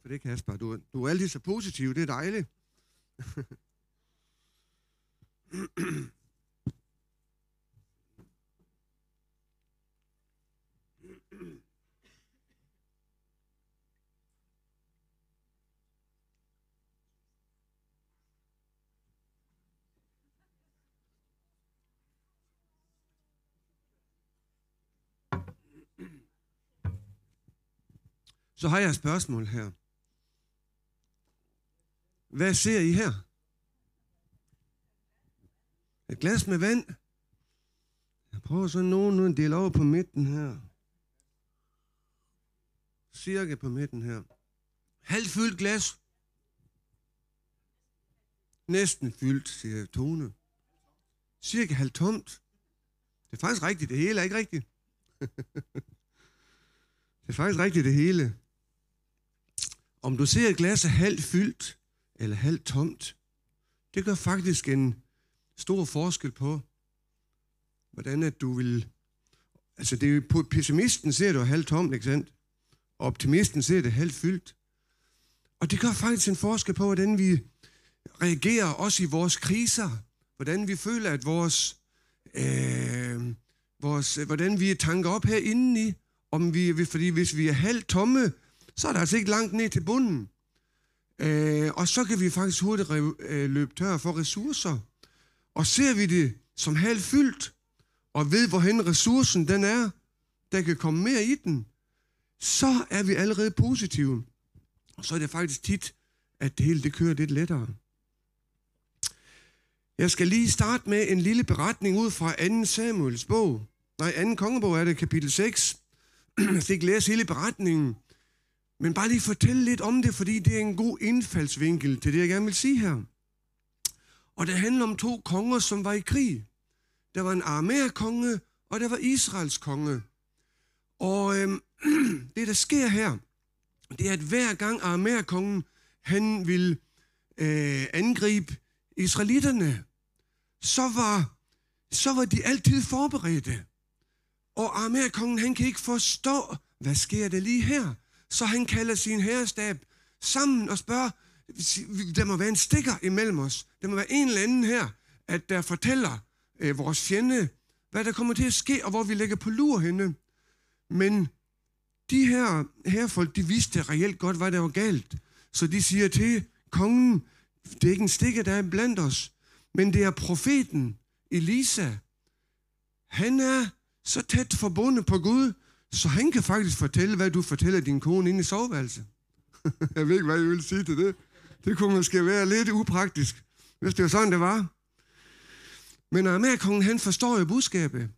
Tak for det, Kasper. Du, du er altid så positiv. Det er dejligt. Så har jeg et spørgsmål her. Hvad ser I her? Et glas med vand. Jeg prøver så nogen at dele over på midten her. Cirka på midten her. Halvt fyldt glas. Næsten fyldt, siger Tone. Cirka halvt tomt. Det er faktisk rigtigt. Det hele er ikke rigtigt. det er faktisk rigtigt det hele. Om du ser et glas er halvt fyldt eller halvt tomt, det gør faktisk en stor forskel på, hvordan at du vil... Altså, det er, på pessimisten ser du halvt tomt, ikke sandt? Optimisten ser det halvt fyldt. Og det gør faktisk en forskel på, hvordan vi reagerer også i vores kriser. Hvordan vi føler, at vores... Øh, vores hvordan vi tanker op herinde i. Om vi, fordi hvis vi er halvt tomme, så er der altså ikke langt ned til bunden. Øh, og så kan vi faktisk hurtigt øh, løbe tør for ressourcer. Og ser vi det som halvt fyldt, og ved, hvorhen ressourcen den er, der kan komme mere i den, så er vi allerede positive. Og så er det faktisk tit, at det hele det kører lidt lettere. Jeg skal lige starte med en lille beretning ud fra 2. Samuels bog. Nej, 2. kongebog er det, kapitel 6. Jeg skal ikke læse hele beretningen, men bare lige fortælle lidt om det, fordi det er en god indfaldsvinkel til det, jeg gerne vil sige her. Og det handler om to konger, som var i krig. Der var en Aramæer-konge, og der var Israels konge. Og øhm, det, der sker her, det er, at hver gang Aramæer-kongen, han vil øh, angribe israelitterne, så var, så var de altid forberedte. Og Aramæer-kongen, han kan ikke forstå, hvad sker der lige her? Så han kalder sin herrestab sammen og spørger, der må være en stikker imellem os. Der må være en eller anden her, at der fortæller øh, vores fjende, hvad der kommer til at ske, og hvor vi lægger på lur henne. Men de her herrefolk, de vidste reelt godt, hvad der var galt. Så de siger til kongen, det er ikke en stikker, der er blandt os, men det er profeten Elisa. Han er så tæt forbundet på Gud, så han kan faktisk fortælle, hvad du fortæller din kone inde i soveværelset. jeg ved ikke, hvad jeg vil sige til det. Det kunne måske være lidt upraktisk, hvis det var sådan, det var. Men Amerikongen, han forstår jo budskabet,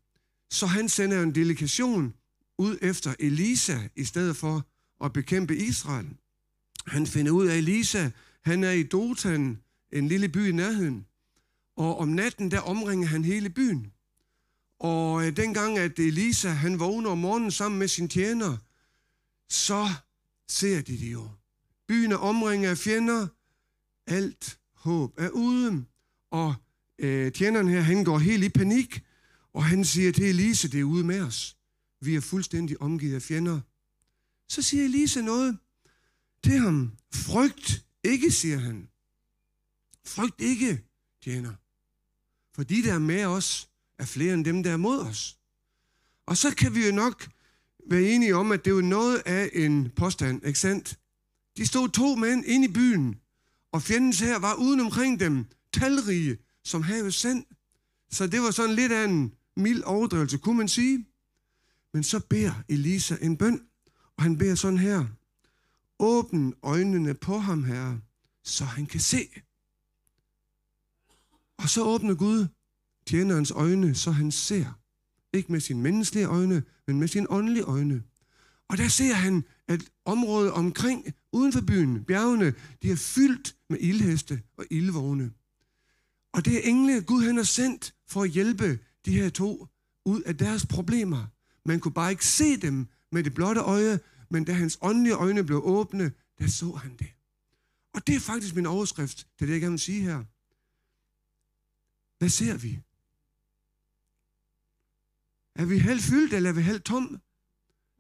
så han sender en delegation ud efter Elisa, i stedet for at bekæmpe Israel. Han finder ud af Elisa, han er i Dotan, en lille by i nærheden. Og om natten, der omringer han hele byen. Og øh, dengang, at Elisa, han vågner om morgenen sammen med sin tjener, så ser de det jo. Byen er omringet af fjender. Alt håb er ude. Og øh, tjeneren her, han går helt i panik, og han siger til Elisa, det er ude med os. Vi er fuldstændig omgivet af fjender. Så siger Elisa noget til ham. Frygt ikke, siger han. Frygt ikke, tjener. For de, der er med os, er flere end dem, der er mod os. Og så kan vi jo nok være enige om, at det er jo noget af en påstand, ikke sandt? De stod to mænd inde i byen, og fjendens her var uden omkring dem, talrige, som havet sand. Så det var sådan lidt af en mild overdrivelse, kunne man sige. Men så beder Elisa en bøn, og han beder sådan her. Åbn øjnene på ham, herre, så han kan se. Og så åbner Gud tjenerens øjne, så han ser. Ikke med sine menneskelige øjne, men med sine åndelige øjne. Og der ser han, at området omkring, uden for byen, bjergene, de er fyldt med ildheste og ildvogne. Og det er engle, Gud han har sendt for at hjælpe de her to ud af deres problemer. Man kunne bare ikke se dem med det blotte øje, men da hans åndelige øjne blev åbne, der så han det. Og det er faktisk min overskrift til det, jeg gerne vil sige her. Hvad ser vi? Er vi helt fyldt, eller er vi helt tom?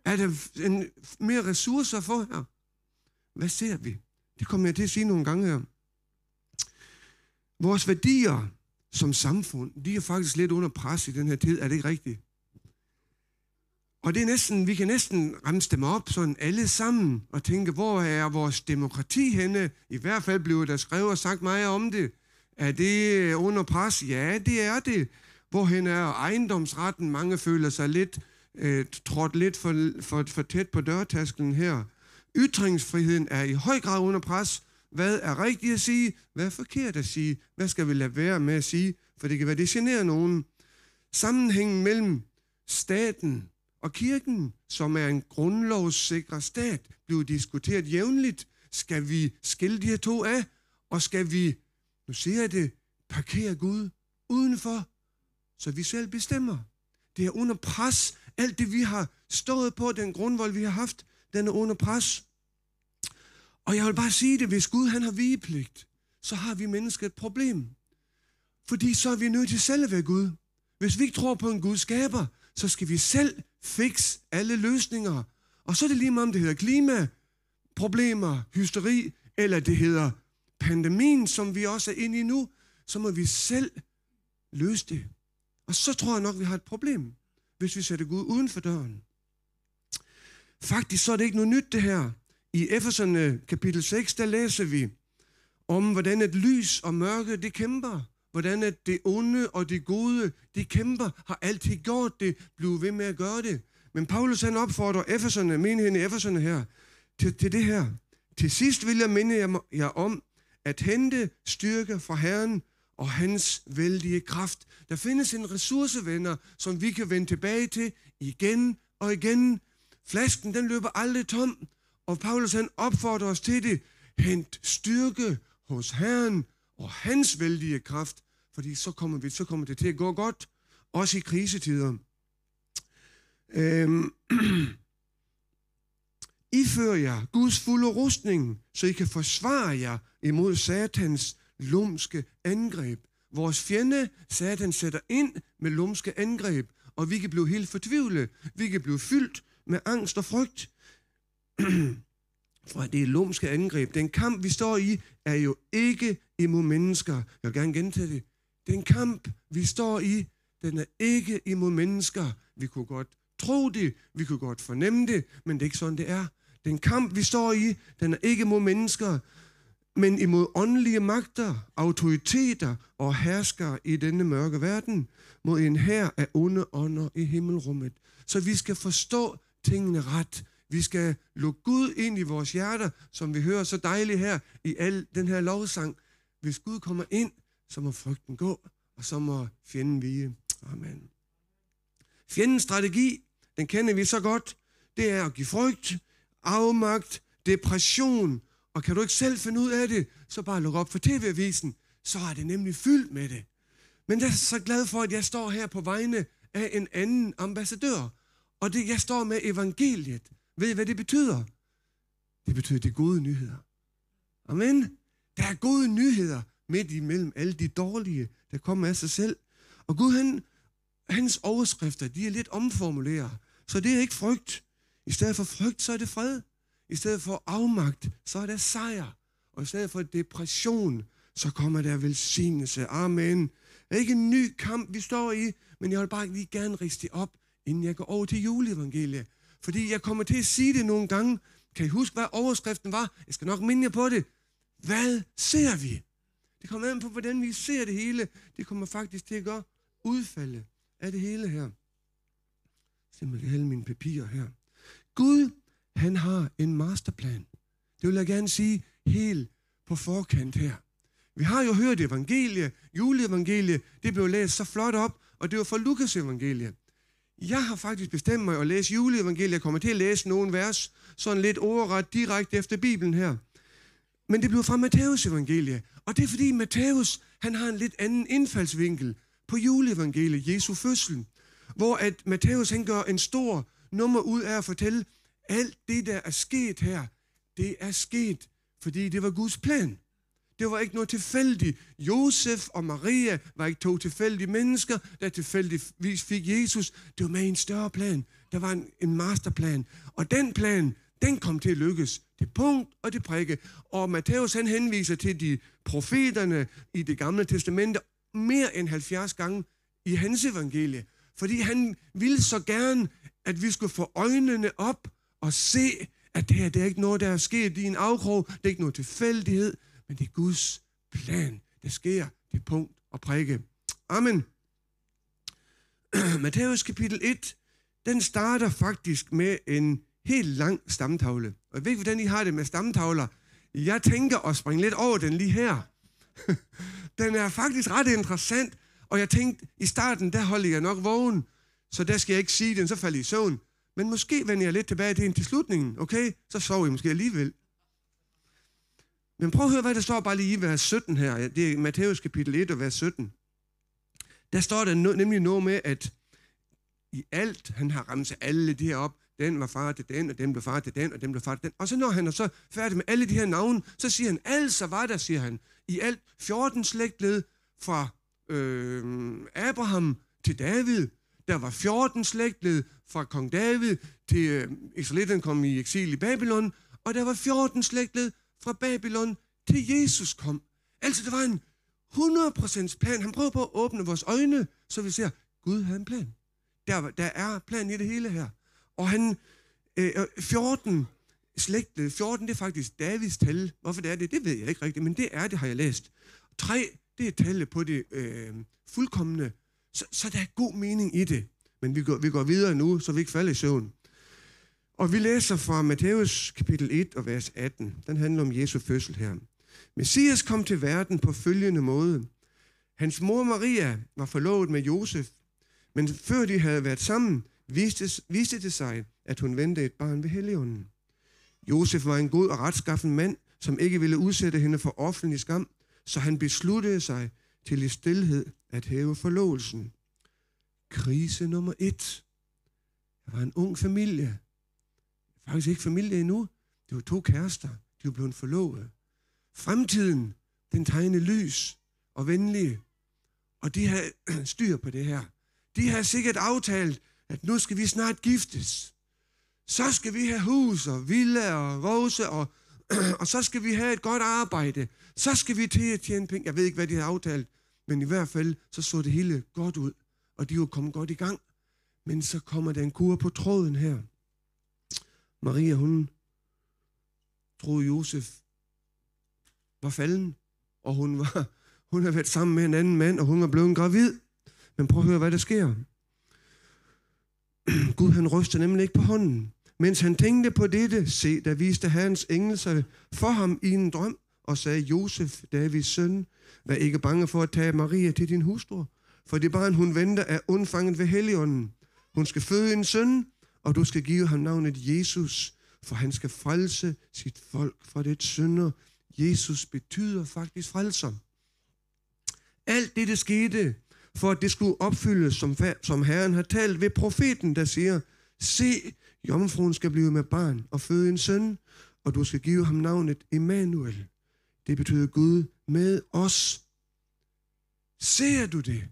Er der en, mere ressourcer for her? Hvad ser vi? Det kommer jeg til at sige nogle gange her. Vores værdier som samfund, de er faktisk lidt under pres i den her tid. Er det ikke rigtigt? Og det er næsten, vi kan næsten ramme dem op sådan alle sammen og tænke, hvor er vores demokrati henne? I hvert fald blev der skrevet og sagt meget om det. Er det under pres? Ja, det er det. Hvorhen er ejendomsretten? Mange føler sig lidt øh, trådt lidt for, for, for tæt på dørtasken her. Ytringsfriheden er i høj grad under pres. Hvad er rigtigt at sige? Hvad er forkert at sige? Hvad skal vi lade være med at sige? For det kan være, det generer nogen. Sammenhængen mellem staten og kirken, som er en grundlovssikret stat, bliver diskuteret jævnligt. Skal vi skille de her to af? Og skal vi, nu siger jeg det, parkere Gud udenfor, så vi selv bestemmer? Det er under pres. Alt det, vi har stået på, den grundvold, vi har haft, den er under pres. Og jeg vil bare sige det, hvis Gud han har vigepligt, så har vi mennesker et problem. Fordi så er vi nødt til selv at være Gud. Hvis vi ikke tror på en Gud skaber, så skal vi selv fikse alle løsninger. Og så er det lige meget, om det hedder klima, problemer, hysteri, eller det hedder pandemien, som vi også er inde i nu, så må vi selv løse det. Og så tror jeg nok, vi har et problem, hvis vi sætter Gud uden for døren. Faktisk så er det ikke noget nyt det her. I Efeserne kapitel 6, der læser vi om, hvordan et lys og mørke, det kæmper. Hvordan at det onde og det gode, de kæmper, har altid gjort det, bliver ved med at gøre det. Men Paulus han opfordrer Efeserne, menigheden i Efeserne her, til, til det her. Til sidst vil jeg minde jer om, at hente styrke fra Herren og hans vældige kraft. Der findes en ressourcevenner, som vi kan vende tilbage til igen og igen. Flasken, den løber aldrig tom, og Paulus han opfordrer os til det. Hent styrke hos Herren og hans vældige kraft, fordi så kommer, vi, så kommer det til at gå godt, også i krisetider. Øhm, I fører jer Guds fulde rustning, så I kan forsvare jer imod satans lumske angreb. Vores fjende, Satan, sætter ind med lumske angreb, og vi kan blive helt fortvivlet. Vi kan blive fyldt med angst og frygt. For det er lumske angreb. Den kamp, vi står i, er jo ikke imod mennesker. Jeg vil gerne gentage det. Den kamp, vi står i, den er ikke imod mennesker. Vi kunne godt tro det, vi kunne godt fornemme det, men det er ikke sådan, det er. Den kamp, vi står i, den er ikke mod mennesker, men imod åndelige magter, autoriteter og herskere i denne mørke verden, mod en her af onde ånder i himmelrummet. Så vi skal forstå tingene ret. Vi skal lukke Gud ind i vores hjerter, som vi hører så dejligt her i al den her lovsang. Hvis Gud kommer ind, så må frygten gå, og så må fjenden vige. Amen. Fjendens strategi, den kender vi så godt. Det er at give frygt, afmagt, depression. Og kan du ikke selv finde ud af det, så bare luk op for tv-avisen. Så er det nemlig fyldt med det. Men jeg er så glad for, at jeg står her på vegne af en anden ambassadør. Og det, jeg står med evangeliet. Ved I, hvad det betyder? Det betyder de gode nyheder. Amen. Der er gode nyheder midt imellem alle de dårlige, der kommer af sig selv. Og Gud, han, hans overskrifter, de er lidt omformuleret. Så det er ikke frygt. I stedet for frygt, så er det fred. I stedet for afmagt, så er der sejr. Og i stedet for depression, så kommer der velsignelse. Amen. Det er ikke en ny kamp, vi står i, men jeg vil bare lige gerne riste op, inden jeg går over til juleevangeliet. Fordi jeg kommer til at sige det nogle gange. Kan I huske, hvad overskriften var? Jeg skal nok minde jer på det. Hvad ser vi? Det kommer an på, hvordan vi ser det hele. Det kommer faktisk til at gøre udfalde af det hele her. Simpelthen alle mine papirer her. Gud, han har en masterplan. Det vil jeg gerne sige helt på forkant her. Vi har jo hørt evangelie, juleevangelie, det blev læst så flot op, og det var fra Lukas evangelie. Jeg har faktisk bestemt mig at læse juleevangeliet. Jeg kommer til at læse nogle vers, sådan lidt ordret direkte efter Bibelen her. Men det bliver fra Matteus evangelie. Og det er fordi Matthæus, han har en lidt anden indfaldsvinkel på juleevangeliet, Jesu fødsel. Hvor at Matthæus, han gør en stor nummer ud af at fortælle, alt det, der er sket her, det er sket, fordi det var Guds plan. Det var ikke noget tilfældigt. Josef og Maria var ikke to tilfældige mennesker, der tilfældigvis fik Jesus. Det var med en større plan. Der var en, en masterplan. Og den plan, den kom til at lykkes. Det punkt og det prikke. Og Matthæus han henviser til de profeterne i det gamle testamente mere end 70 gange i hans evangelie. Fordi han ville så gerne, at vi skulle få øjnene op og se, at det her det er ikke noget, der er sket i en afkrog. Det er ikke noget tilfældighed, men det er Guds plan. Det sker, det punkt og prikke. Amen. Matthæus kapitel 1, den starter faktisk med en helt lang stamtavle. Og jeg ved ikke, hvordan I har det med stamtavler. Jeg tænker at springe lidt over den lige her. den er faktisk ret interessant, og jeg tænkte, i starten, der holder jeg nok vågen, så der skal jeg ikke sige den, så falder I i søvn. Men måske vender jeg lidt tilbage til til slutningen, okay? Så sover I måske alligevel. Men prøv at høre, hvad der står bare lige i vers 17 her. Det er Matthæus kapitel 1 og vers 17. Der står der nemlig noget med, at i alt, han har ramt alle de her op, den var far til den, og den blev far til den, og den blev far til den. Og så når han er så færdig med alle de her navne, så siger han, altså var der, siger han, i alt 14 slægtled fra øh, Abraham til David. Der var 14 slægtled fra kong David til øh, Israelitten kom i eksil i Babylon, og der var 14 slægtled fra Babylon til Jesus kom. Altså, det var en 100% plan. Han prøver på at åbne vores øjne, så vi ser, Gud havde en plan. Der, der er plan i det hele her. Og han, øh, øh 14 slægtled, 14 det er faktisk Davids tal. Hvorfor det er det, det ved jeg ikke rigtigt, men det er det, har jeg læst. 3, det er tallet på det øh, fuldkommende. Så, så der er god mening i det. Men vi går, vi går videre nu, så vi ikke falder i søvn. Og vi læser fra Matthæus kapitel 1 og vers 18. Den handler om Jesu fødsel her. Messias kom til verden på følgende måde. Hans mor Maria var forlovet med Josef, men før de havde været sammen, viste, viste det sig, at hun ventede et barn ved Helligånden. Josef var en god og retskaffen mand, som ikke ville udsætte hende for offentlig skam, så han besluttede sig til i stillhed at hæve forlovelsen. Krise nummer et. Jeg var en ung familie. Faktisk ikke familie endnu. Det var to kærester. De var blevet forlovet. Fremtiden, den tegnede lys og venlige. Og de havde styr på det her. De havde sikkert aftalt, at nu skal vi snart giftes. Så skal vi have hus og villa og rose, og, og så skal vi have et godt arbejde. Så skal vi til at tjene penge. Jeg ved ikke, hvad de har aftalt, men i hvert fald så så det hele godt ud, og de var kommet godt i gang. Men så kommer der en kur på tråden her. Maria, hun troede Josef var falden, og hun var, hun har været sammen med en anden mand, og hun var blevet gravid. Men prøv at høre, hvad der sker. Gud han ryster nemlig ikke på hånden. Mens han tænkte på dette, se, der viste Herrens engel sig for ham i en drøm, og sagde, Josef, Davids søn, vær ikke bange for at tage Maria til din hustru, for det barn, hun venter, er undfanget ved Helligånden. Hun skal føde en søn, og du skal give ham navnet Jesus, for han skal frelse sit folk fra det synder. Jesus betyder faktisk frelser. Alt det, der skete, for at det skulle opfyldes, som, som Herren har talt ved profeten, der siger, se, jomfruen skal blive med barn og føde en søn, og du skal give ham navnet Emmanuel. Det betyder Gud med os. Ser du det?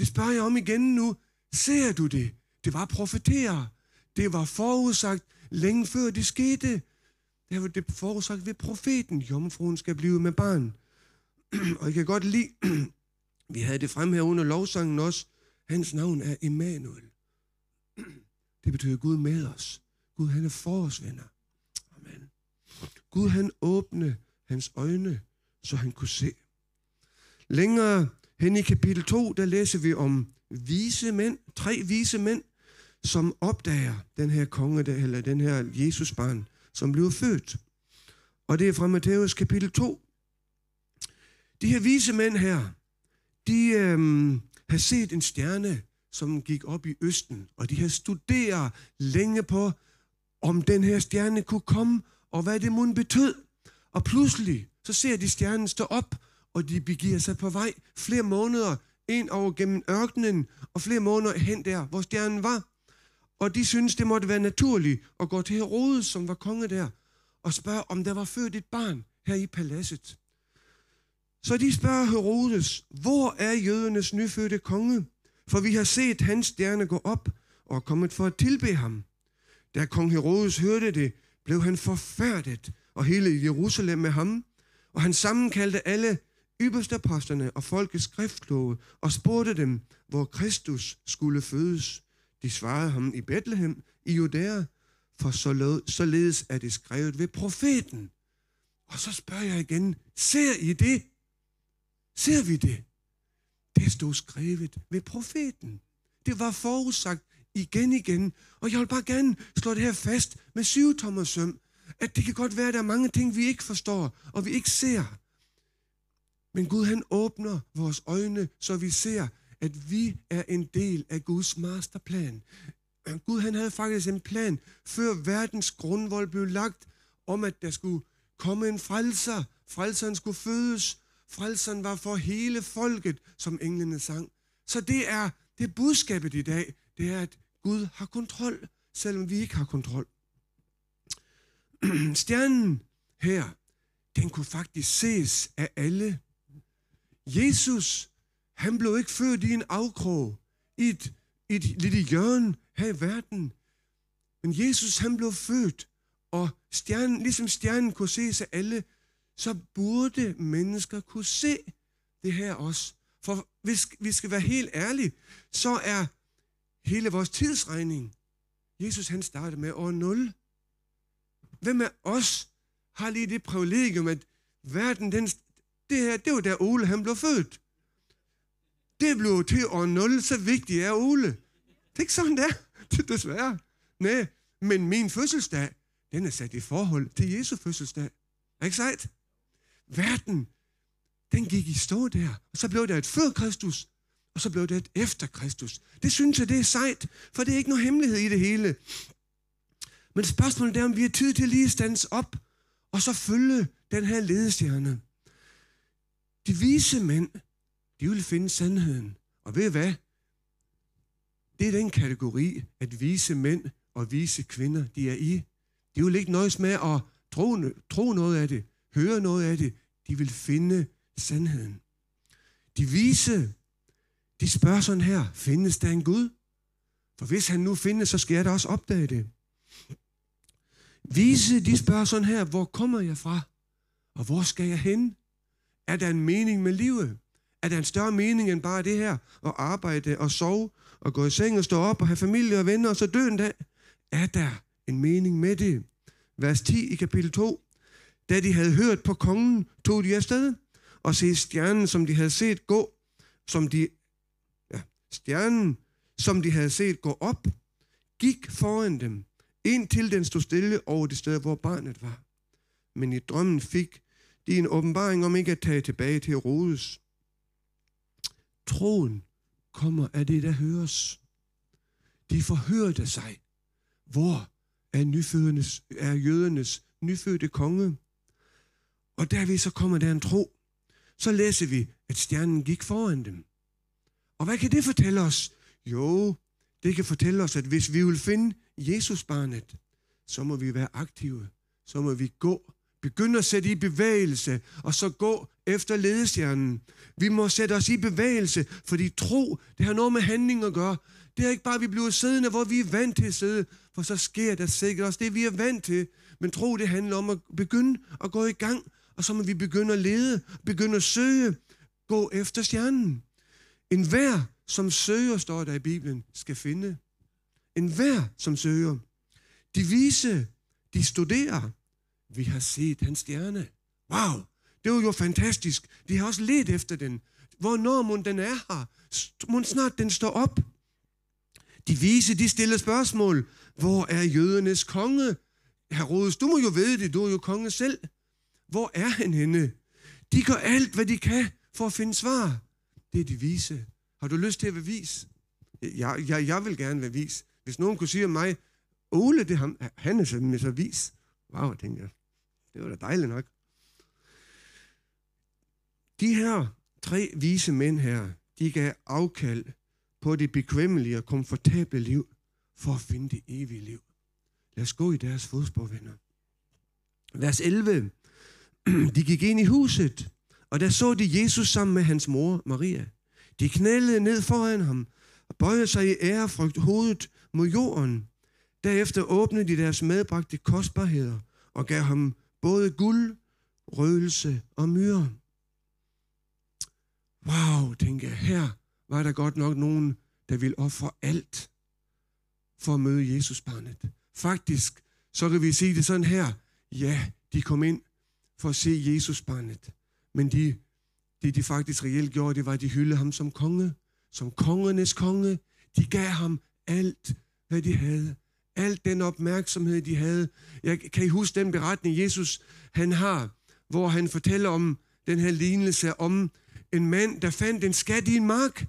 Det spørger jeg om igen nu. Ser du det? Det var profetere. Det var forudsagt længe før det skete. Det var det forudsagt ved profeten. Jomfruen skal blive med barn. og jeg kan godt lide, vi havde det frem her under lovsangen også. Hans navn er Emmanuel. Det betyder Gud med os. Gud han er for os, venner. Amen. Gud han åbne hans øjne, så han kunne se. Længere hen i kapitel 2, der læser vi om vise mænd, tre vise mænd, som opdager den her konge, der, eller den her Jesusbarn, som bliver født. Og det er fra Matthæus kapitel 2. De her vise mænd her, de øhm, har set en stjerne, som gik op i østen, og de har studeret længe på, om den her stjerne kunne komme, og hvad det må betød. Og pludselig, så ser de stjernen stå op, og de begiver sig på vej flere måneder ind over gennem ørkenen, og flere måneder hen der, hvor stjernen var. Og de synes det måtte være naturligt at gå til Herodes, som var konge der, og spørge, om der var født et barn her i paladset. Så de spørger Herodes, hvor er jødernes nyfødte konge? For vi har set hans stjerne gå op og er kommet for at tilbe ham. Da kong Herodes hørte det, blev han forfærdet, og hele Jerusalem med ham. Og han sammenkaldte alle ypperste aposterne og folkets skriftkloge og spurgte dem, hvor Kristus skulle fødes. De svarede ham i Bethlehem i Judæa, for således er det skrevet ved profeten. Og så spørger jeg igen, ser I det? Ser vi det? Det stod skrevet ved profeten. Det var forudsagt igen igen. Og jeg vil bare gerne slå det her fast med syv tommer søm, at det kan godt være, at der er mange ting, vi ikke forstår, og vi ikke ser. Men Gud han åbner vores øjne, så vi ser, at vi er en del af Guds masterplan. Gud han havde faktisk en plan, før verdens grundvold blev lagt, om at der skulle komme en frelser. Frelseren skulle fødes. Frelseren var for hele folket, som englene sang. Så det er det budskabet i dag, det er, at Gud har kontrol, selvom vi ikke har kontrol. Stjernen her, den kunne faktisk ses af alle. Jesus, han blev ikke født i en afkrog, i et, et lille hjørne her i verden. Men Jesus, han blev født, og stjernen, ligesom stjernen kunne se sig alle, så burde mennesker kunne se det her også. For hvis vi skal være helt ærlige, så er hele vores tidsregning, Jesus han startede med år 0. Hvem af os har lige det privilegium, at verden, den, det her, det var der Ole han blev født. Det blev til år 0, så vigtig er Ole. Det er ikke sådan, der. Det desværre. Nej, men min fødselsdag, den er sat i forhold til Jesu fødselsdag. Er ikke sejt? Verden, den gik i stå der. Og så blev der et før Kristus, og så blev det et efter Kristus. Det synes jeg, det er sejt, for det er ikke nogen hemmelighed i det hele. Men spørgsmålet er, om vi har tid til lige at stands op, og så følge den her ledestjerne. De vise mænd, de vil finde sandheden. Og ved I hvad? Det er den kategori, at vise mænd og vise kvinder, de er i. De vil ikke nøjes med at tro, tro noget af det, høre noget af det. De vil finde sandheden. De vise, de spørger sådan her, findes der en Gud? For hvis han nu findes, så skal jeg da også opdage det. Vise, de spørger sådan her, hvor kommer jeg fra? Og hvor skal jeg hen? Er der en mening med livet? Er der en større mening end bare det her? At arbejde og sove og gå i seng og stå op og have familie og venner og så dø en dag? Er der en mening med det? Vers 10 i kapitel 2. Da de havde hørt på kongen, tog de afsted og se stjernen, som de havde set gå, som de, ja, stjernen, som de havde set gå op, gik foran dem, indtil den stod stille over det sted, hvor barnet var. Men i drømmen fik de en åbenbaring om ikke at tage tilbage til Herodes. Troen kommer af det, der høres. De forhørte sig. Hvor er, nyfødernes, er jødernes nyfødte konge? Og derved så kommer der en tro. Så læser vi, at stjernen gik foran dem. Og hvad kan det fortælle os? Jo, det kan fortælle os, at hvis vi vil finde Jesusbarnet, så må vi være aktive. Så må vi gå. Begynd at sætte i bevægelse, og så gå efter ledestjernen. Vi må sætte os i bevægelse, fordi tro, det har noget med handling at gøre. Det er ikke bare, at vi bliver siddende, hvor vi er vant til at sidde, for så sker der sikkert også det, vi er vant til. Men tro, det handler om at begynde at gå i gang, og så må vi begynde at lede, begynde at søge, gå efter stjernen. En hver, som søger, står der i Bibelen, skal finde. En hver, som søger. De vise, de studerer. Vi har set hans stjerne. Wow, det var jo fantastisk. De har også let efter den. Hvornår må den er her? Må snart den står op? De vise, de stiller spørgsmål. Hvor er jødernes konge? Herodes, du må jo vide det, du er jo konge selv. Hvor er han henne? De gør alt, hvad de kan for at finde svar. Det er de vise. Har du lyst til at være vis? Jeg, jeg, jeg vil gerne være vis. Hvis nogen kunne sige om mig, Ole, det er ham, han er sådan så vis. Wow, tænker jeg. Det var da dejligt nok. De her tre vise mænd her, de gav afkald på det bekvemmelige og komfortable liv for at finde det evige liv. Lad os gå i deres fodspor, venner. Vers 11. De gik ind i huset, og der så de Jesus sammen med hans mor, Maria. De knælede ned foran ham og bøjede sig i ærefrygt hovedet mod jorden. Derefter åbnede de deres medbragte kostbarheder og gav ham både guld, røgelse og myre. Wow, tænker jeg, her var der godt nok nogen, der ville ofre alt for at møde Jesus barnet. Faktisk, så kan vi sige det sådan her. Ja, de kom ind for at se Jesus barnet. Men de, det de faktisk reelt gjorde, det var, at de hyldede ham som konge. Som kongernes konge. De gav ham alt, hvad de havde. Al den opmærksomhed, de havde. Jeg kan I huske den beretning, Jesus han har, hvor han fortæller om den her lignelse om en mand, der fandt en skat i en mark.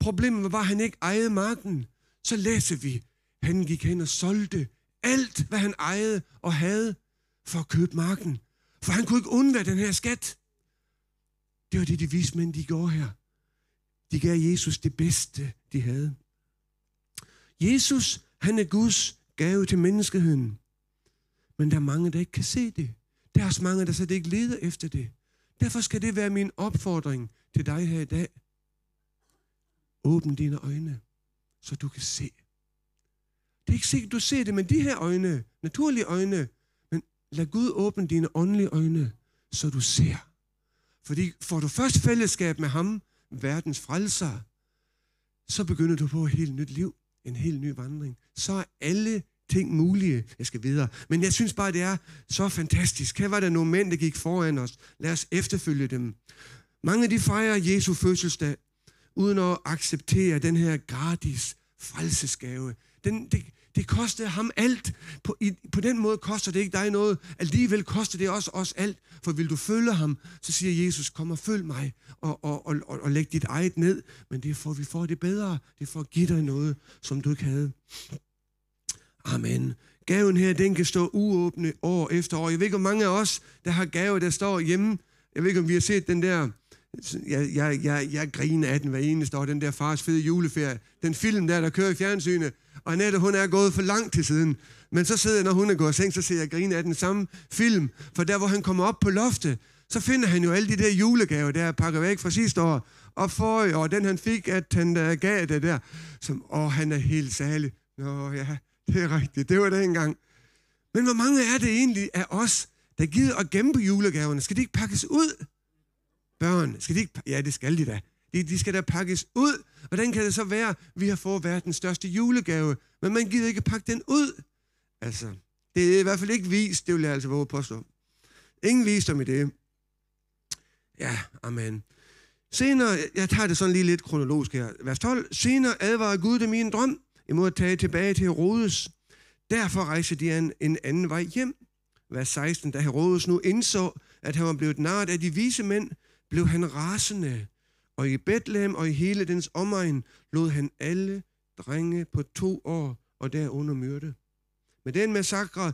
Problemet var, at han ikke ejede marken. Så læser vi, han gik hen og solgte alt, hvad han ejede og havde, for at købe marken. For han kunne ikke undvære den her skat. Det var det, de vise mænd, de gjorde her. De gav Jesus det bedste, de havde. Jesus, han er Guds gave til menneskeheden. Men der er mange, der ikke kan se det. Der er også mange, der slet ikke leder efter det. Derfor skal det være min opfordring til dig her i dag. Åbn dine øjne, så du kan se. Det er ikke sikkert, du ser det, men de her øjne, naturlige øjne, men lad Gud åbne dine åndelige øjne, så du ser. Fordi får du først fællesskab med ham, verdens frelser, så begynder du på et helt nyt liv, en helt ny vandring. Så er alle ting mulige. Jeg skal videre. Men jeg synes bare, det er så fantastisk. Her var der nogle mænd, der gik foran os. Lad os efterfølge dem. Mange de fejrer Jesu fødselsdag, uden at acceptere den her gratis frelsesgave. Den, det, det kostede ham alt. På, i, på den måde koster det ikke dig noget. Alligevel koster det også os alt. For vil du følge ham, så siger Jesus, kom og følg mig, og, og, og, og, og læg dit eget ned. Men det er for, vi får det bedre. Det er for at give dig noget, som du ikke havde. Amen. Gaven her, den kan stå uåbne år efter år. Jeg ved ikke, hvor mange af os, der har gave, der står hjemme. Jeg ved ikke, om vi har set den der jeg, jeg, jeg, jeg griner af den hver eneste år, den der fars fede juleferie. Den film der, der kører i fjernsynet. Og Annette, hun er gået for lang til siden. Men så sidder jeg, når hun er gået i seng, så ser jeg grine af den samme film. For der, hvor han kommer op på loftet, så finder han jo alle de der julegaver, der er pakket væk fra sidste år. Og for og den han fik, at han der gav det der. Som, åh, han er helt særlig. Nå ja, det er rigtigt. Det var det engang. Men hvor mange er det egentlig af os, der gider at gemme på julegaverne? Skal de ikke pakkes ud? Børn, skal de ikke... Ja, det skal de da. De, de skal da pakkes ud. Hvordan kan det så være, at vi har fået verdens største julegave, men man gider ikke pakke den ud? Altså, det er i hvert fald ikke vist, det vil jeg altså våge påstå. Ingen visdom i det. Ja, amen. Senere, jeg tager det sådan lige lidt kronologisk her. Vers 12. Senere advarer Gud dem i en drøm imod at tage tilbage til Herodes. Derfor rejste de en, en anden vej hjem. Vers 16. Da Herodes nu indså, at han var blevet narret af de vise mænd, blev han rasende, og i Bethlehem og i hele dens omegn lod han alle drenge på to år og derunder myrde. Med den massakre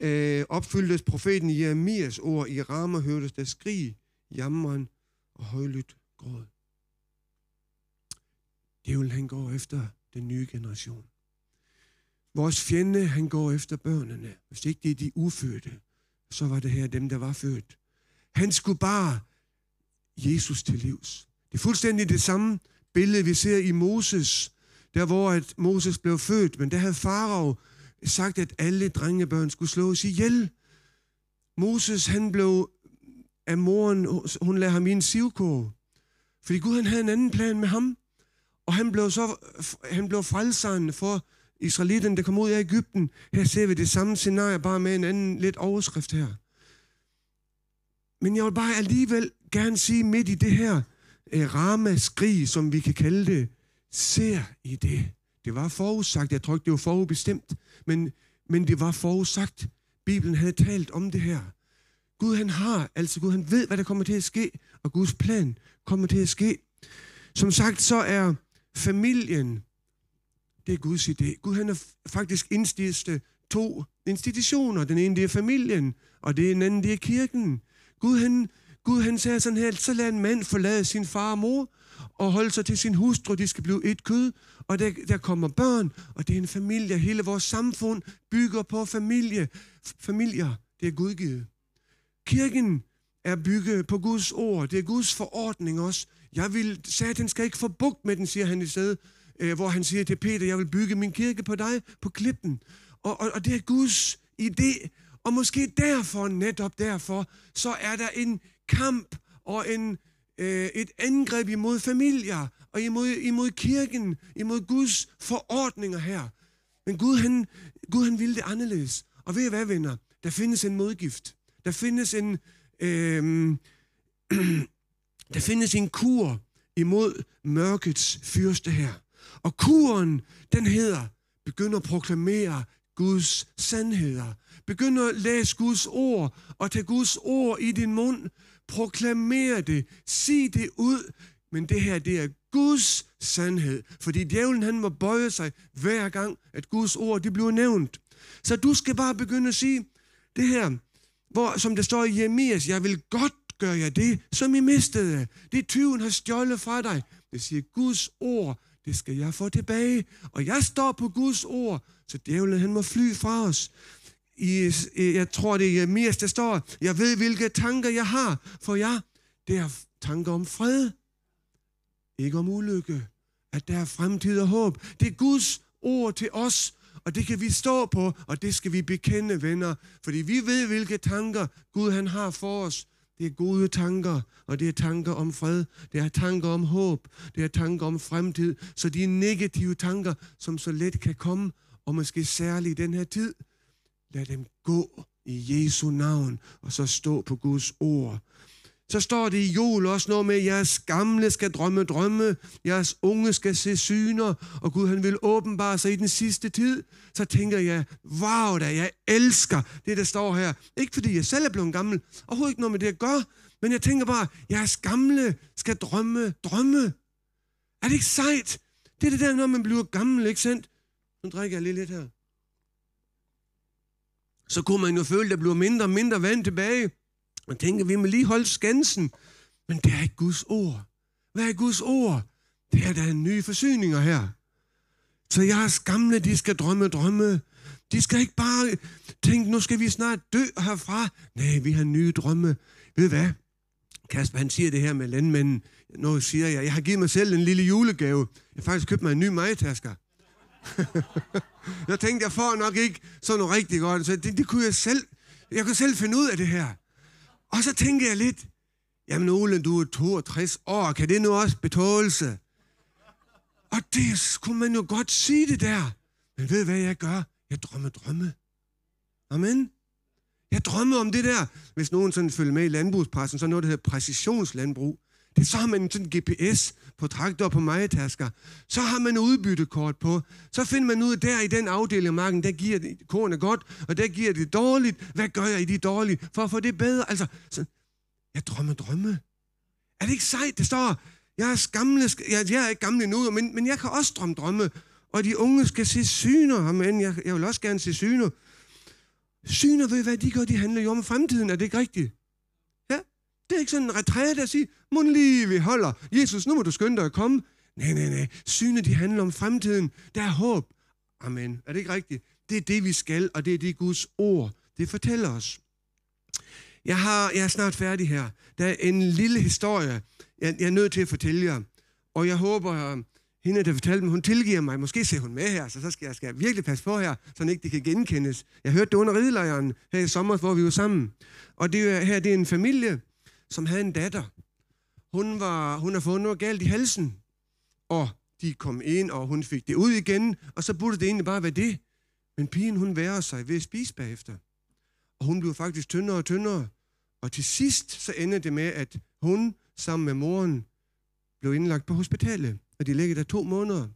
øh, opfyldtes profeten Jeremias ord. I rammer hørtes der skrig, jammeren og højlydt gråd. Djævlen han går efter den nye generation. Vores fjende, han går efter børnene. Hvis ikke det er de ufødte, så var det her dem, der var født. Han skulle bare Jesus til livs. Det er fuldstændig det samme billede, vi ser i Moses, der hvor at Moses blev født, men der havde Farao sagt, at alle drengebørn skulle slås ihjel. Moses, han blev af moren, hun lagde ham i en sivkår, fordi Gud han havde en anden plan med ham. Og han blev så han blev frelseren for israelitterne, der kom ud af Ægypten. Her ser vi det samme scenarie, bare med en anden lidt overskrift her. Men jeg vil bare alligevel gerne sige midt i det her eh, ramaskrig, som vi kan kalde det, ser I det. Det var forudsagt, jeg tror ikke, det var forudbestemt, men, men det var forudsagt. Bibelen havde talt om det her. Gud han har, altså Gud han ved, hvad der kommer til at ske, og Guds plan kommer til at ske. Som sagt, så er familien, det er Guds idé. Gud han har faktisk indstillet to institutioner. Den ene det er familien, og det anden det er kirken. Gud han, Gud han sagde sådan her, så lad en mand forlade sin far og mor, og holde sig til sin hustru, de skal blive et kød, og der, der kommer børn, og det er en familie. Hele vores samfund bygger på familie. Familier, det er Gud givet. Kirken er bygget på Guds ord. Det er Guds forordning også. Jeg vil, satan skal ikke få bugt med den, siger han i stedet, øh, hvor han siger til Peter, jeg vil bygge min kirke på dig, på klippen. Og, og, og det er Guds idé. Og måske derfor, netop derfor, så er der en kamp og en, øh, et angreb imod familier og imod, imod kirken, imod Guds forordninger her. Men Gud han, Gud, han ville det anderledes. Og ved I hvad, venner? Der findes en modgift. Der findes en, øh, der findes en kur imod mørkets fyrste her. Og kuren, den hedder, begynd at proklamere Guds sandheder. Begynd at læse Guds ord, og tage Guds ord i din mund. Proklamer det. Sig det ud. Men det her, det er Guds sandhed. Fordi djævlen, han må bøje sig hver gang, at Guds ord, det bliver nævnt. Så du skal bare begynde at sige det her, hvor, som der står i Jeremias, jeg vil godt gør jeg det, som I mistede. Det tyven har stjålet fra dig. Det siger Guds ord, det skal jeg få tilbage. Og jeg står på Guds ord, så djævlen han må fly fra os. I, jeg tror, det er Jeremias, der står, jeg ved, hvilke tanker jeg har for jer. Det er tanker om fred, ikke om ulykke. At der er fremtid og håb. Det er Guds ord til os, og det kan vi stå på, og det skal vi bekende, venner. Fordi vi ved, hvilke tanker Gud han har for os. Det er gode tanker, og det er tanker om fred, det er tanker om håb, det er tanker om fremtid. Så de negative tanker, som så let kan komme, og måske særligt i den her tid, lad dem gå i Jesu navn, og så stå på Guds ord. Så står det i jul også noget med, at jeres gamle skal drømme drømme, jeres unge skal se syner, og Gud han vil åbenbare sig i den sidste tid. Så tænker jeg, wow da, jeg elsker det, der står her. Ikke fordi jeg selv er blevet gammel, overhovedet ikke noget med det at gøre, men jeg tænker bare, jeres gamle skal drømme drømme. Er det ikke sejt? Det er det der, når man bliver gammel, ikke sandt? Nu drikker jeg lige lidt her. Så kunne man jo føle, at der bliver mindre og mindre vand tilbage. Man tænker, vi må lige holde skansen. Men det er ikke Guds ord. Hvad er Guds ord? Det er der nye forsyninger her. Så jeres gamle, de skal drømme drømme. De skal ikke bare tænke, nu skal vi snart dø herfra. Nej, vi har nye drømme. Ved hvad? Kasper, han siger det her med landmænden. Nu siger jeg, jeg har givet mig selv en lille julegave. Jeg har faktisk købt mig en ny majtasker. jeg tænkte, jeg får nok ikke sådan noget rigtig godt. Så det, det kunne jeg selv. Jeg kunne selv finde ud af det her. Og så tænker jeg lidt, jamen Ole, du er 62 år, kan det nu også betåelse? Og det kunne man jo godt sige det der. Men ved hvad jeg gør? Jeg drømmer drømme. Amen. Jeg drømmer om det der. Hvis nogen sådan følger med i landbrugspressen, så er noget, der hedder præcisionslandbrug. Det så har man sådan en GPS på traktor på majetasker. Så har man udbyttekort på. Så finder man ud af, der i den afdeling af marken, der giver kornet godt, og der giver det dårligt. Hvad gør jeg i de dårlige, for at få det bedre? Altså, så, jeg drømmer drømme. Er det ikke sejt? Det står, jeg er, skamle, jeg, jeg er ikke gammel endnu, men, men jeg kan også drømme drømme. Og de unge skal se syner. Amen, jeg, jeg vil også gerne se syner. Syner, ved hvad de gør? De handler jo om fremtiden. Er det ikke rigtigt? Det er ikke sådan en retræte at sige, må lige vi holder. Jesus, nu må du skynde dig at komme. Nej, nej, nej. Syne, de handler om fremtiden. Der er håb. Amen. Er det ikke rigtigt? Det er det, vi skal, og det er det Guds ord. Det fortæller os. Jeg, har, jeg er snart færdig her. Der er en lille historie, jeg, jeg er nødt til at fortælle jer. Og jeg håber, hende, der fortalte mig, hun tilgiver mig. Måske ser hun med her, så, så skal jeg skal virkelig passe på her, så ikke det kan genkendes. Jeg hørte det under ridelejren her i sommer, hvor vi var sammen. Og det her det er en familie, som havde en datter. Hun, var, hun har fået noget galt i halsen, og de kom ind, og hun fik det ud igen, og så burde det egentlig bare være det. Men pigen, hun værer sig ved at spise bagefter. Og hun blev faktisk tyndere og tyndere. Og til sidst, så endte det med, at hun sammen med moren blev indlagt på hospitalet. Og de ligger der to måneder.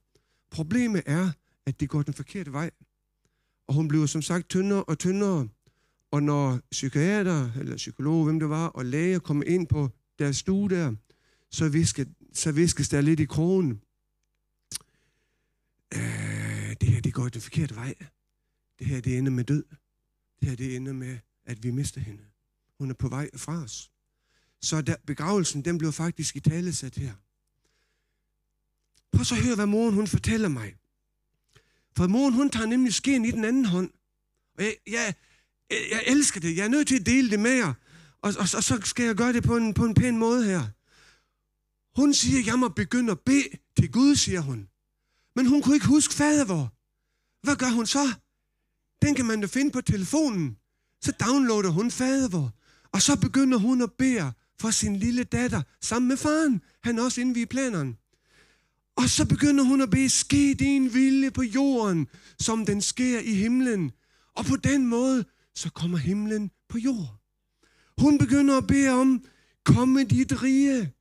Problemet er, at det går den forkerte vej. Og hun blev som sagt tyndere og tyndere. Og når psykiater, eller psykolog, hvem det var, og læger kom ind på deres stue der, så, viske, så viskes der lidt i krogen. Øh, det her, det går den forkerte vej. Det her, det ender med død. Det her, det ender med, at vi mister hende. Hun er på vej fra os. Så der, begravelsen, den blev faktisk i tale sat her. Prøv så at høre, hvad moren hun fortæller mig. For moren hun tager nemlig skeen i den anden hånd. Og jeg, jeg, jeg elsker det. Jeg er nødt til at dele det med jer. Og, og, og så skal jeg gøre det på en, på en pæn måde her. Hun siger, jeg må begynde at bede til Gud, siger hun. Men hun kunne ikke huske fadervor. Hvad gør hun så? Den kan man da finde på telefonen. Så downloader hun fader, og så begynder hun at bede for sin lille datter, sammen med faren. Han er også inde i planerne. Og så begynder hun at bede, ske din vilje på jorden, som den sker i himlen. Og på den måde, så kommer himlen på jord. Hun begynder at bede om, komme dit rige.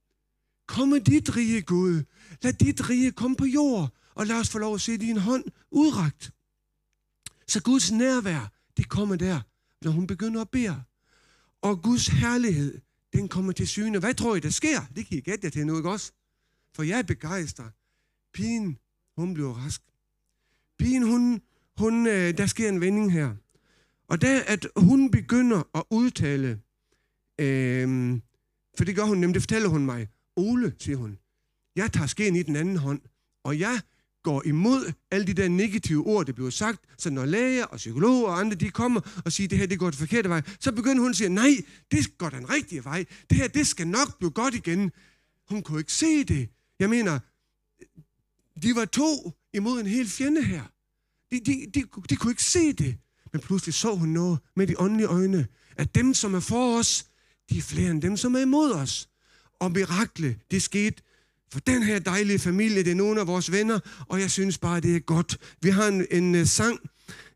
Komme dit rige, Gud. Lad dit rige komme på jord, og lad os få lov at se din hånd udragt. Så Guds nærvær, det kommer der, når hun begynder at bede. Og Guds herlighed, den kommer til syne. Hvad tror I, der sker? Det kan I gætte jer til nu, ikke også? For jeg er begejstret. Pigen, hun bliver rask. Pigen, hun, hun, øh, der sker en vending her. Og da at hun begynder at udtale, øh, for det gør hun nemlig, det fortæller hun mig. Ole, siger hun, jeg tager skeen i den anden hånd, og jeg går imod alle de der negative ord, der bliver sagt. Så når læger og psykologer og andre, de kommer og siger, det her det går den forkerte vej, så begynder hun at sige, nej, det går den rigtige vej. Det her, det skal nok blive godt igen. Hun kunne ikke se det. Jeg mener, de var to imod en hel fjende her. De, de, de, de kunne ikke se det. Men pludselig så hun noget med de åndelige øjne, at dem, som er for os, de er flere end dem, som er imod os. Og mirakle, det skete for den her dejlige familie, det er nogle af vores venner, og jeg synes bare, det er godt. Vi har en, en uh, sang,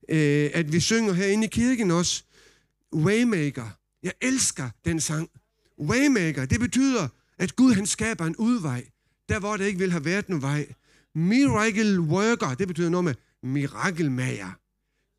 øh, at vi synger herinde i kirken også. Waymaker. Jeg elsker den sang. Waymaker, det betyder, at Gud han skaber en udvej, der hvor der ikke vil have været nogen vej. Miracle worker, det betyder noget med mirakelmager.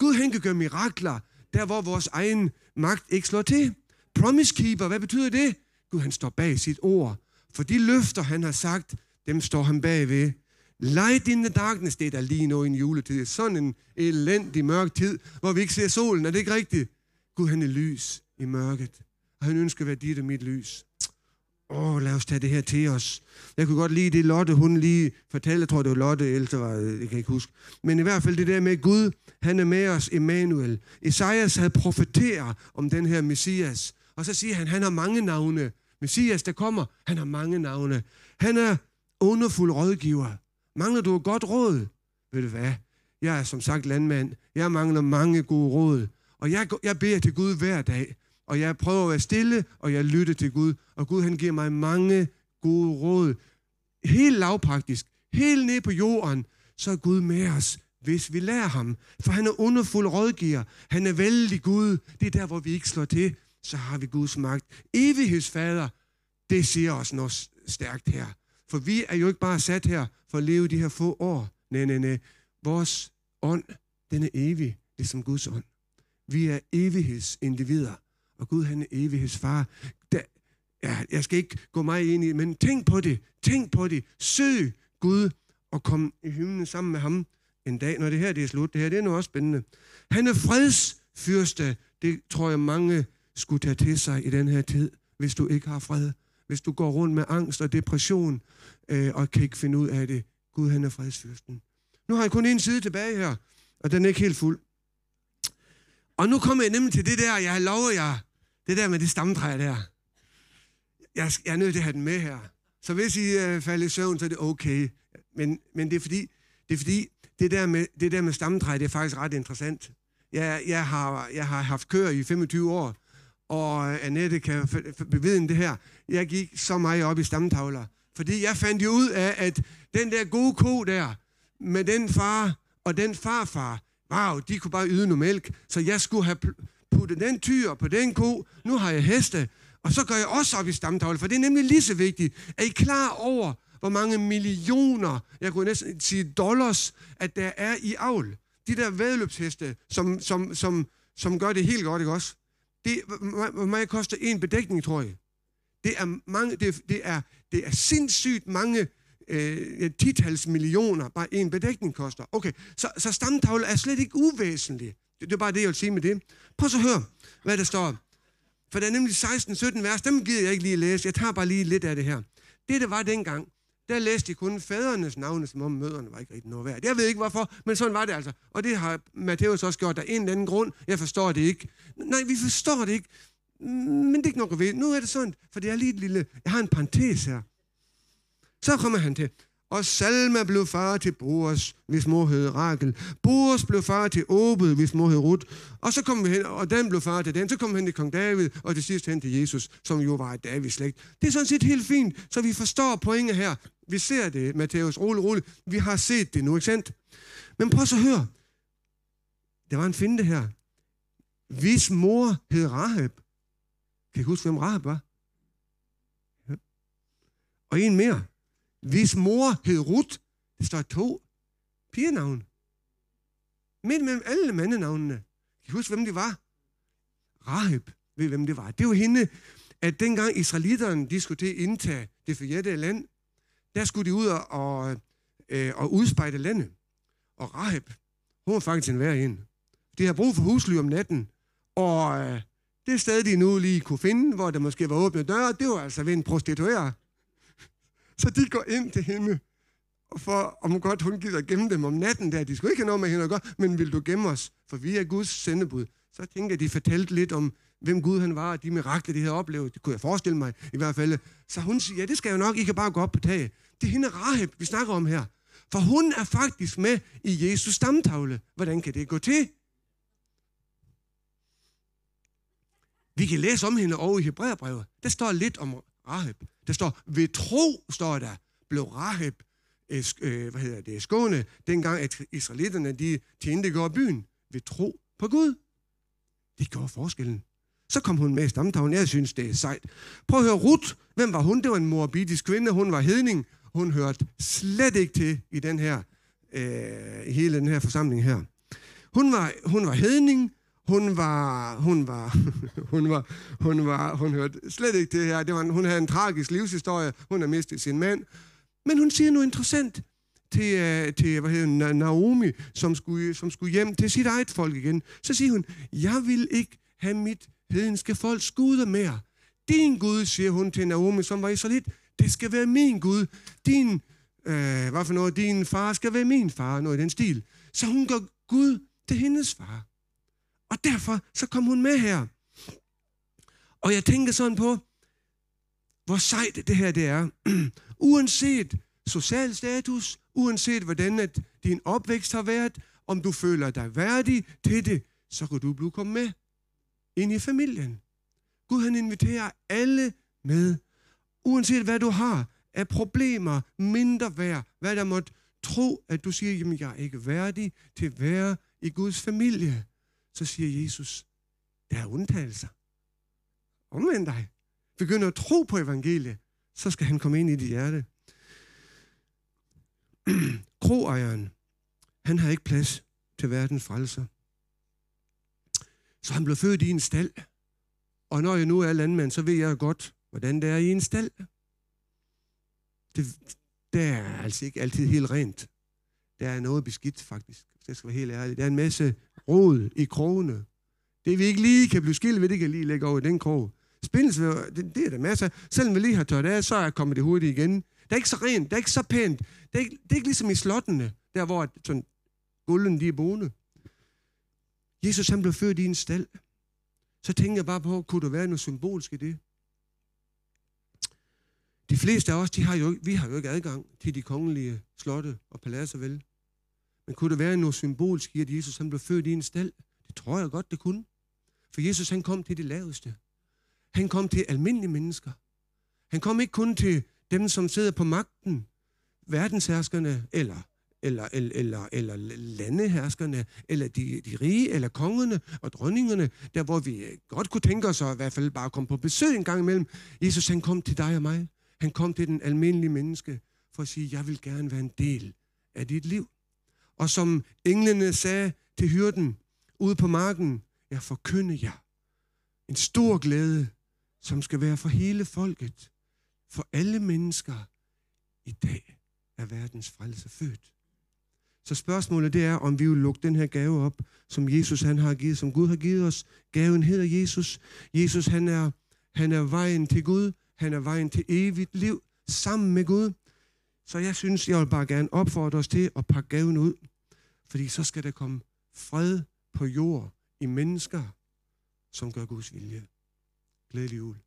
Gud han kan gøre mirakler, der hvor vores egen magt ikke slår til. Promise keeper, hvad betyder det? Gud han står bag sit ord. For de løfter, han har sagt, dem står han bagved. Light in the darkness, det er der lige nu i en juletid. Sådan en elendig mørk tid, hvor vi ikke ser solen. Er det ikke rigtigt? Gud, han er lys i mørket. Og han ønsker at være dit og mit lys. Åh, oh, lad os tage det her til os. Jeg kunne godt lide det, Lotte, hun lige fortalte. Jeg tror, det var Lotte, ellers var, jeg kan ikke huske. Men i hvert fald det der med Gud, han er med os, Emmanuel. Esajas havde profeteret om den her Messias. Og så siger han, han har mange navne. Messias, der kommer, han har mange navne. Han er underfuld rådgiver. Mangler du et godt råd? Ved du hvad? Jeg er som sagt landmand. Jeg mangler mange gode råd. Og jeg, jeg beder til Gud hver dag. Og jeg prøver at være stille, og jeg lytter til Gud. Og Gud, han giver mig mange gode råd. Helt lavpraktisk. Helt ned på jorden. Så er Gud med os, hvis vi lærer ham. For han er underfuld rådgiver. Han er vældig Gud. Det er der, hvor vi ikke slår til så har vi Guds magt. Evighedsfader, det siger os noget stærkt her. For vi er jo ikke bare sat her for at leve de her få år. Nej, nej, nej. Vores ånd, den er evig, ligesom Guds ånd. Vi er evighedsindivider, og Gud han er evighedsfar. Der, ja, jeg skal ikke gå meget ind i men tænk på det. Tænk på det. Søg Gud og kom i himlen sammen med ham en dag, når det her det er slut. Det her det er nu også spændende. Han er fredsfyrste. Det tror jeg mange skulle tage til sig i den her tid, hvis du ikke har fred. Hvis du går rundt med angst og depression øh, og kan ikke finde ud af det. Gud, han er fredsfyrsten. Nu har jeg kun en side tilbage her, og den er ikke helt fuld. Og nu kommer jeg nemlig til det der, jeg lover jer, det der med det stamtræ der. Jeg, jeg er nødt til at have den med her. Så hvis I øh, falder i søvn, så er det okay. Men, men det er fordi, det er fordi det der med, det der med stamtræ, det er faktisk ret interessant. Jeg, jeg, har, jeg har haft køer i 25 år, og øh, Annette kan bevidne det her. Jeg gik så meget op i stamtavler, fordi jeg fandt jo ud af, at den der gode ko der, med den far og den farfar, wow, de kunne bare yde noget mælk, så jeg skulle have puttet den tyr på den ko. Nu har jeg heste, og så gør jeg også op i stamtavlen, for det er nemlig lige så vigtigt. Er I klar over, hvor mange millioner, jeg kunne næsten sige dollars, at der er i avl? De der vedløbsheste, som, som, som, som gør det helt godt, ikke også? Det, hvor meget koster en bedækning, tror jeg? Det er, mange, det, det er, det er sindssygt mange øh, titals millioner, bare en bedækning koster. Okay, så, så stamtavle er slet ikke uvæsentlig. Det, det er bare det, jeg vil sige med det. Prøv så at høre, hvad der står. For der er nemlig 16-17 vers, dem gider jeg ikke lige læse. Jeg tager bare lige lidt af det her. Det, det var dengang, der læste de kun fædrenes navne, som om møderne var ikke rigtig noget værd. Jeg ved ikke hvorfor, men sådan var det altså. Og det har Matthæus også gjort af en eller anden grund. Jeg forstår det ikke. Nej, vi forstår det ikke. Men det er ikke nok at ved. Nu er det sådan, for det er lige et lille... Jeg har en parentes her. Så kommer han til. Og Salma blev far til Boas, hvis mor hed Rakel. Boas blev far til Obed, hvis mor hed Rut. Og så kom vi hen, og den blev far til den. Så kom vi hen til kong David, og til sidst hen til Jesus, som jo var et Davids slægt. Det er sådan set helt fint, så vi forstår pointet her. Vi ser det, Matthæus, rolig, rolig. Vi har set det nu, ikke sandt? Men prøv så at høre. Der var en finte her. Hvis mor hed Rahab. Kan I huske, hvem Rahab var? Ja. Og en mere. Hvis mor hed Ruth. Det står to pigenavn. Midt mellem alle mandenavnene. Kan I huske, hvem det var? Rahab. Ved hvem det var? Det var hende, at dengang israelitterne de skulle til at indtage det forjættede land, der skulle de ud og, og, øh, og udspejde landet. Og Rahab, hun var faktisk en værre en. De har brug for husly om natten, og øh, det sted, de nu lige kunne finde, hvor der måske var åbne døre, det var altså ved en prostitueret. Så de går ind til hende, for om godt hun gider gemme dem om natten der. De skulle ikke have noget med hende at gøre, men vil du gemme os? For vi er Guds sendebud. Så tænker de fortalte lidt om, hvem Gud han var, og de mirakler, de havde oplevet. Det kunne jeg forestille mig i hvert fald. Så hun siger, ja, det skal jeg nok, I kan bare gå op på taget. Det er hende Rahab, vi snakker om her. For hun er faktisk med i Jesus stamtavle. Hvordan kan det gå til? Vi kan læse om hende over i Hebræerbrevet. Der står lidt om Rahab. Der står, ved tro, står der, blev Rahab øh, øh, hvad hedder det, skåne, dengang at israelitterne de tjente går byen. Ved tro på Gud. Det gjorde forskellen. Så kom hun med i stamtavlen. Jeg synes, det er sejt. Prøv at høre, Ruth. Hvem var hun? Det var en morbidisk kvinde. Hun var hedning. Hun hørte slet ikke til i den her, øh, hele den her forsamling her. Hun var, hun var hedning. Hun var, hun var, hun var, hun var, hun hørte slet ikke det her. Det var, hun havde en tragisk livshistorie. Hun har mistet sin mand. Men hun siger noget interessant til, øh, til hvad hedder, Naomi, som skulle, som skulle hjem til sit eget folk igen. Så siger hun, jeg vil ikke have mit hedenske folks guder mere. Din Gud, siger hun til Naomi, som var israelit, det skal være min Gud. Din, øh, hvad for noget, din far skal være min far, noget i den stil. Så hun gør Gud til hendes far. Og derfor så kom hun med her. Og jeg tænker sådan på, hvor sejt det her det er. uanset social status, uanset hvordan at din opvækst har været, om du føler dig værdig til det, så kan du blive kommet med ind i familien. Gud han inviterer alle med, uanset hvad du har af problemer, mindre værd, hvad der måtte tro, at du siger, jamen jeg er ikke værdig til at være i Guds familie så siger Jesus, der er undtagelser. Omvend dig. Begynd at tro på evangeliet, så skal han komme ind i dit hjerte. Kroejeren, han har ikke plads til verdens frelser. Så han blev født i en stald. Og når jeg nu er landmand, så ved jeg godt, hvordan det er i en stald. Det, det er altså ikke altid helt rent. Der er noget beskidt, faktisk. Det skal være helt ærligt. Der er en masse rod i krogene. Det vi ikke lige kan blive skilt ved, det kan lige lægge over i den krog. Spindelsvæv, det, det er der masser Selvom vi lige har tørt af, så er kommet det hurtigt igen. Det er ikke så rent, det er ikke så pænt. Det er ikke, det er ikke ligesom i slottene, der hvor sådan, gulden de er boende. Jesus han blev født i en stald. Så tænker jeg bare på, kunne der være noget symbolsk i det? De fleste af os, de har jo, vi har jo ikke adgang til de kongelige slotte og paladser, vel? Men kunne det være noget symbolsk i, at Jesus han blev født i en stald? Det tror jeg godt, det kunne. For Jesus han kom til det laveste. Han kom til almindelige mennesker. Han kom ikke kun til dem, som sidder på magten, verdensherskerne, eller, eller, eller, eller, eller landeherskerne, eller de, de rige, eller kongerne og dronningerne, der hvor vi godt kunne tænke os at i hvert fald bare komme på besøg en gang imellem. Jesus han kom til dig og mig. Han kom til den almindelige menneske for at sige, jeg vil gerne være en del af dit liv. Og som englene sagde til hyrden ude på marken, jeg forkynder jer en stor glæde, som skal være for hele folket, for alle mennesker. I dag er verdens frelse født. Så spørgsmålet det er, om vi vil lukke den her gave op, som Jesus han har givet, som Gud har givet os. Gaven hedder Jesus. Jesus han er, han er vejen til Gud. Han er vejen til evigt liv sammen med Gud. Så jeg synes, jeg vil bare gerne opfordre os til at pakke gaven ud. Fordi så skal der komme fred på jord i mennesker, som gør Guds vilje. Glædelig jul.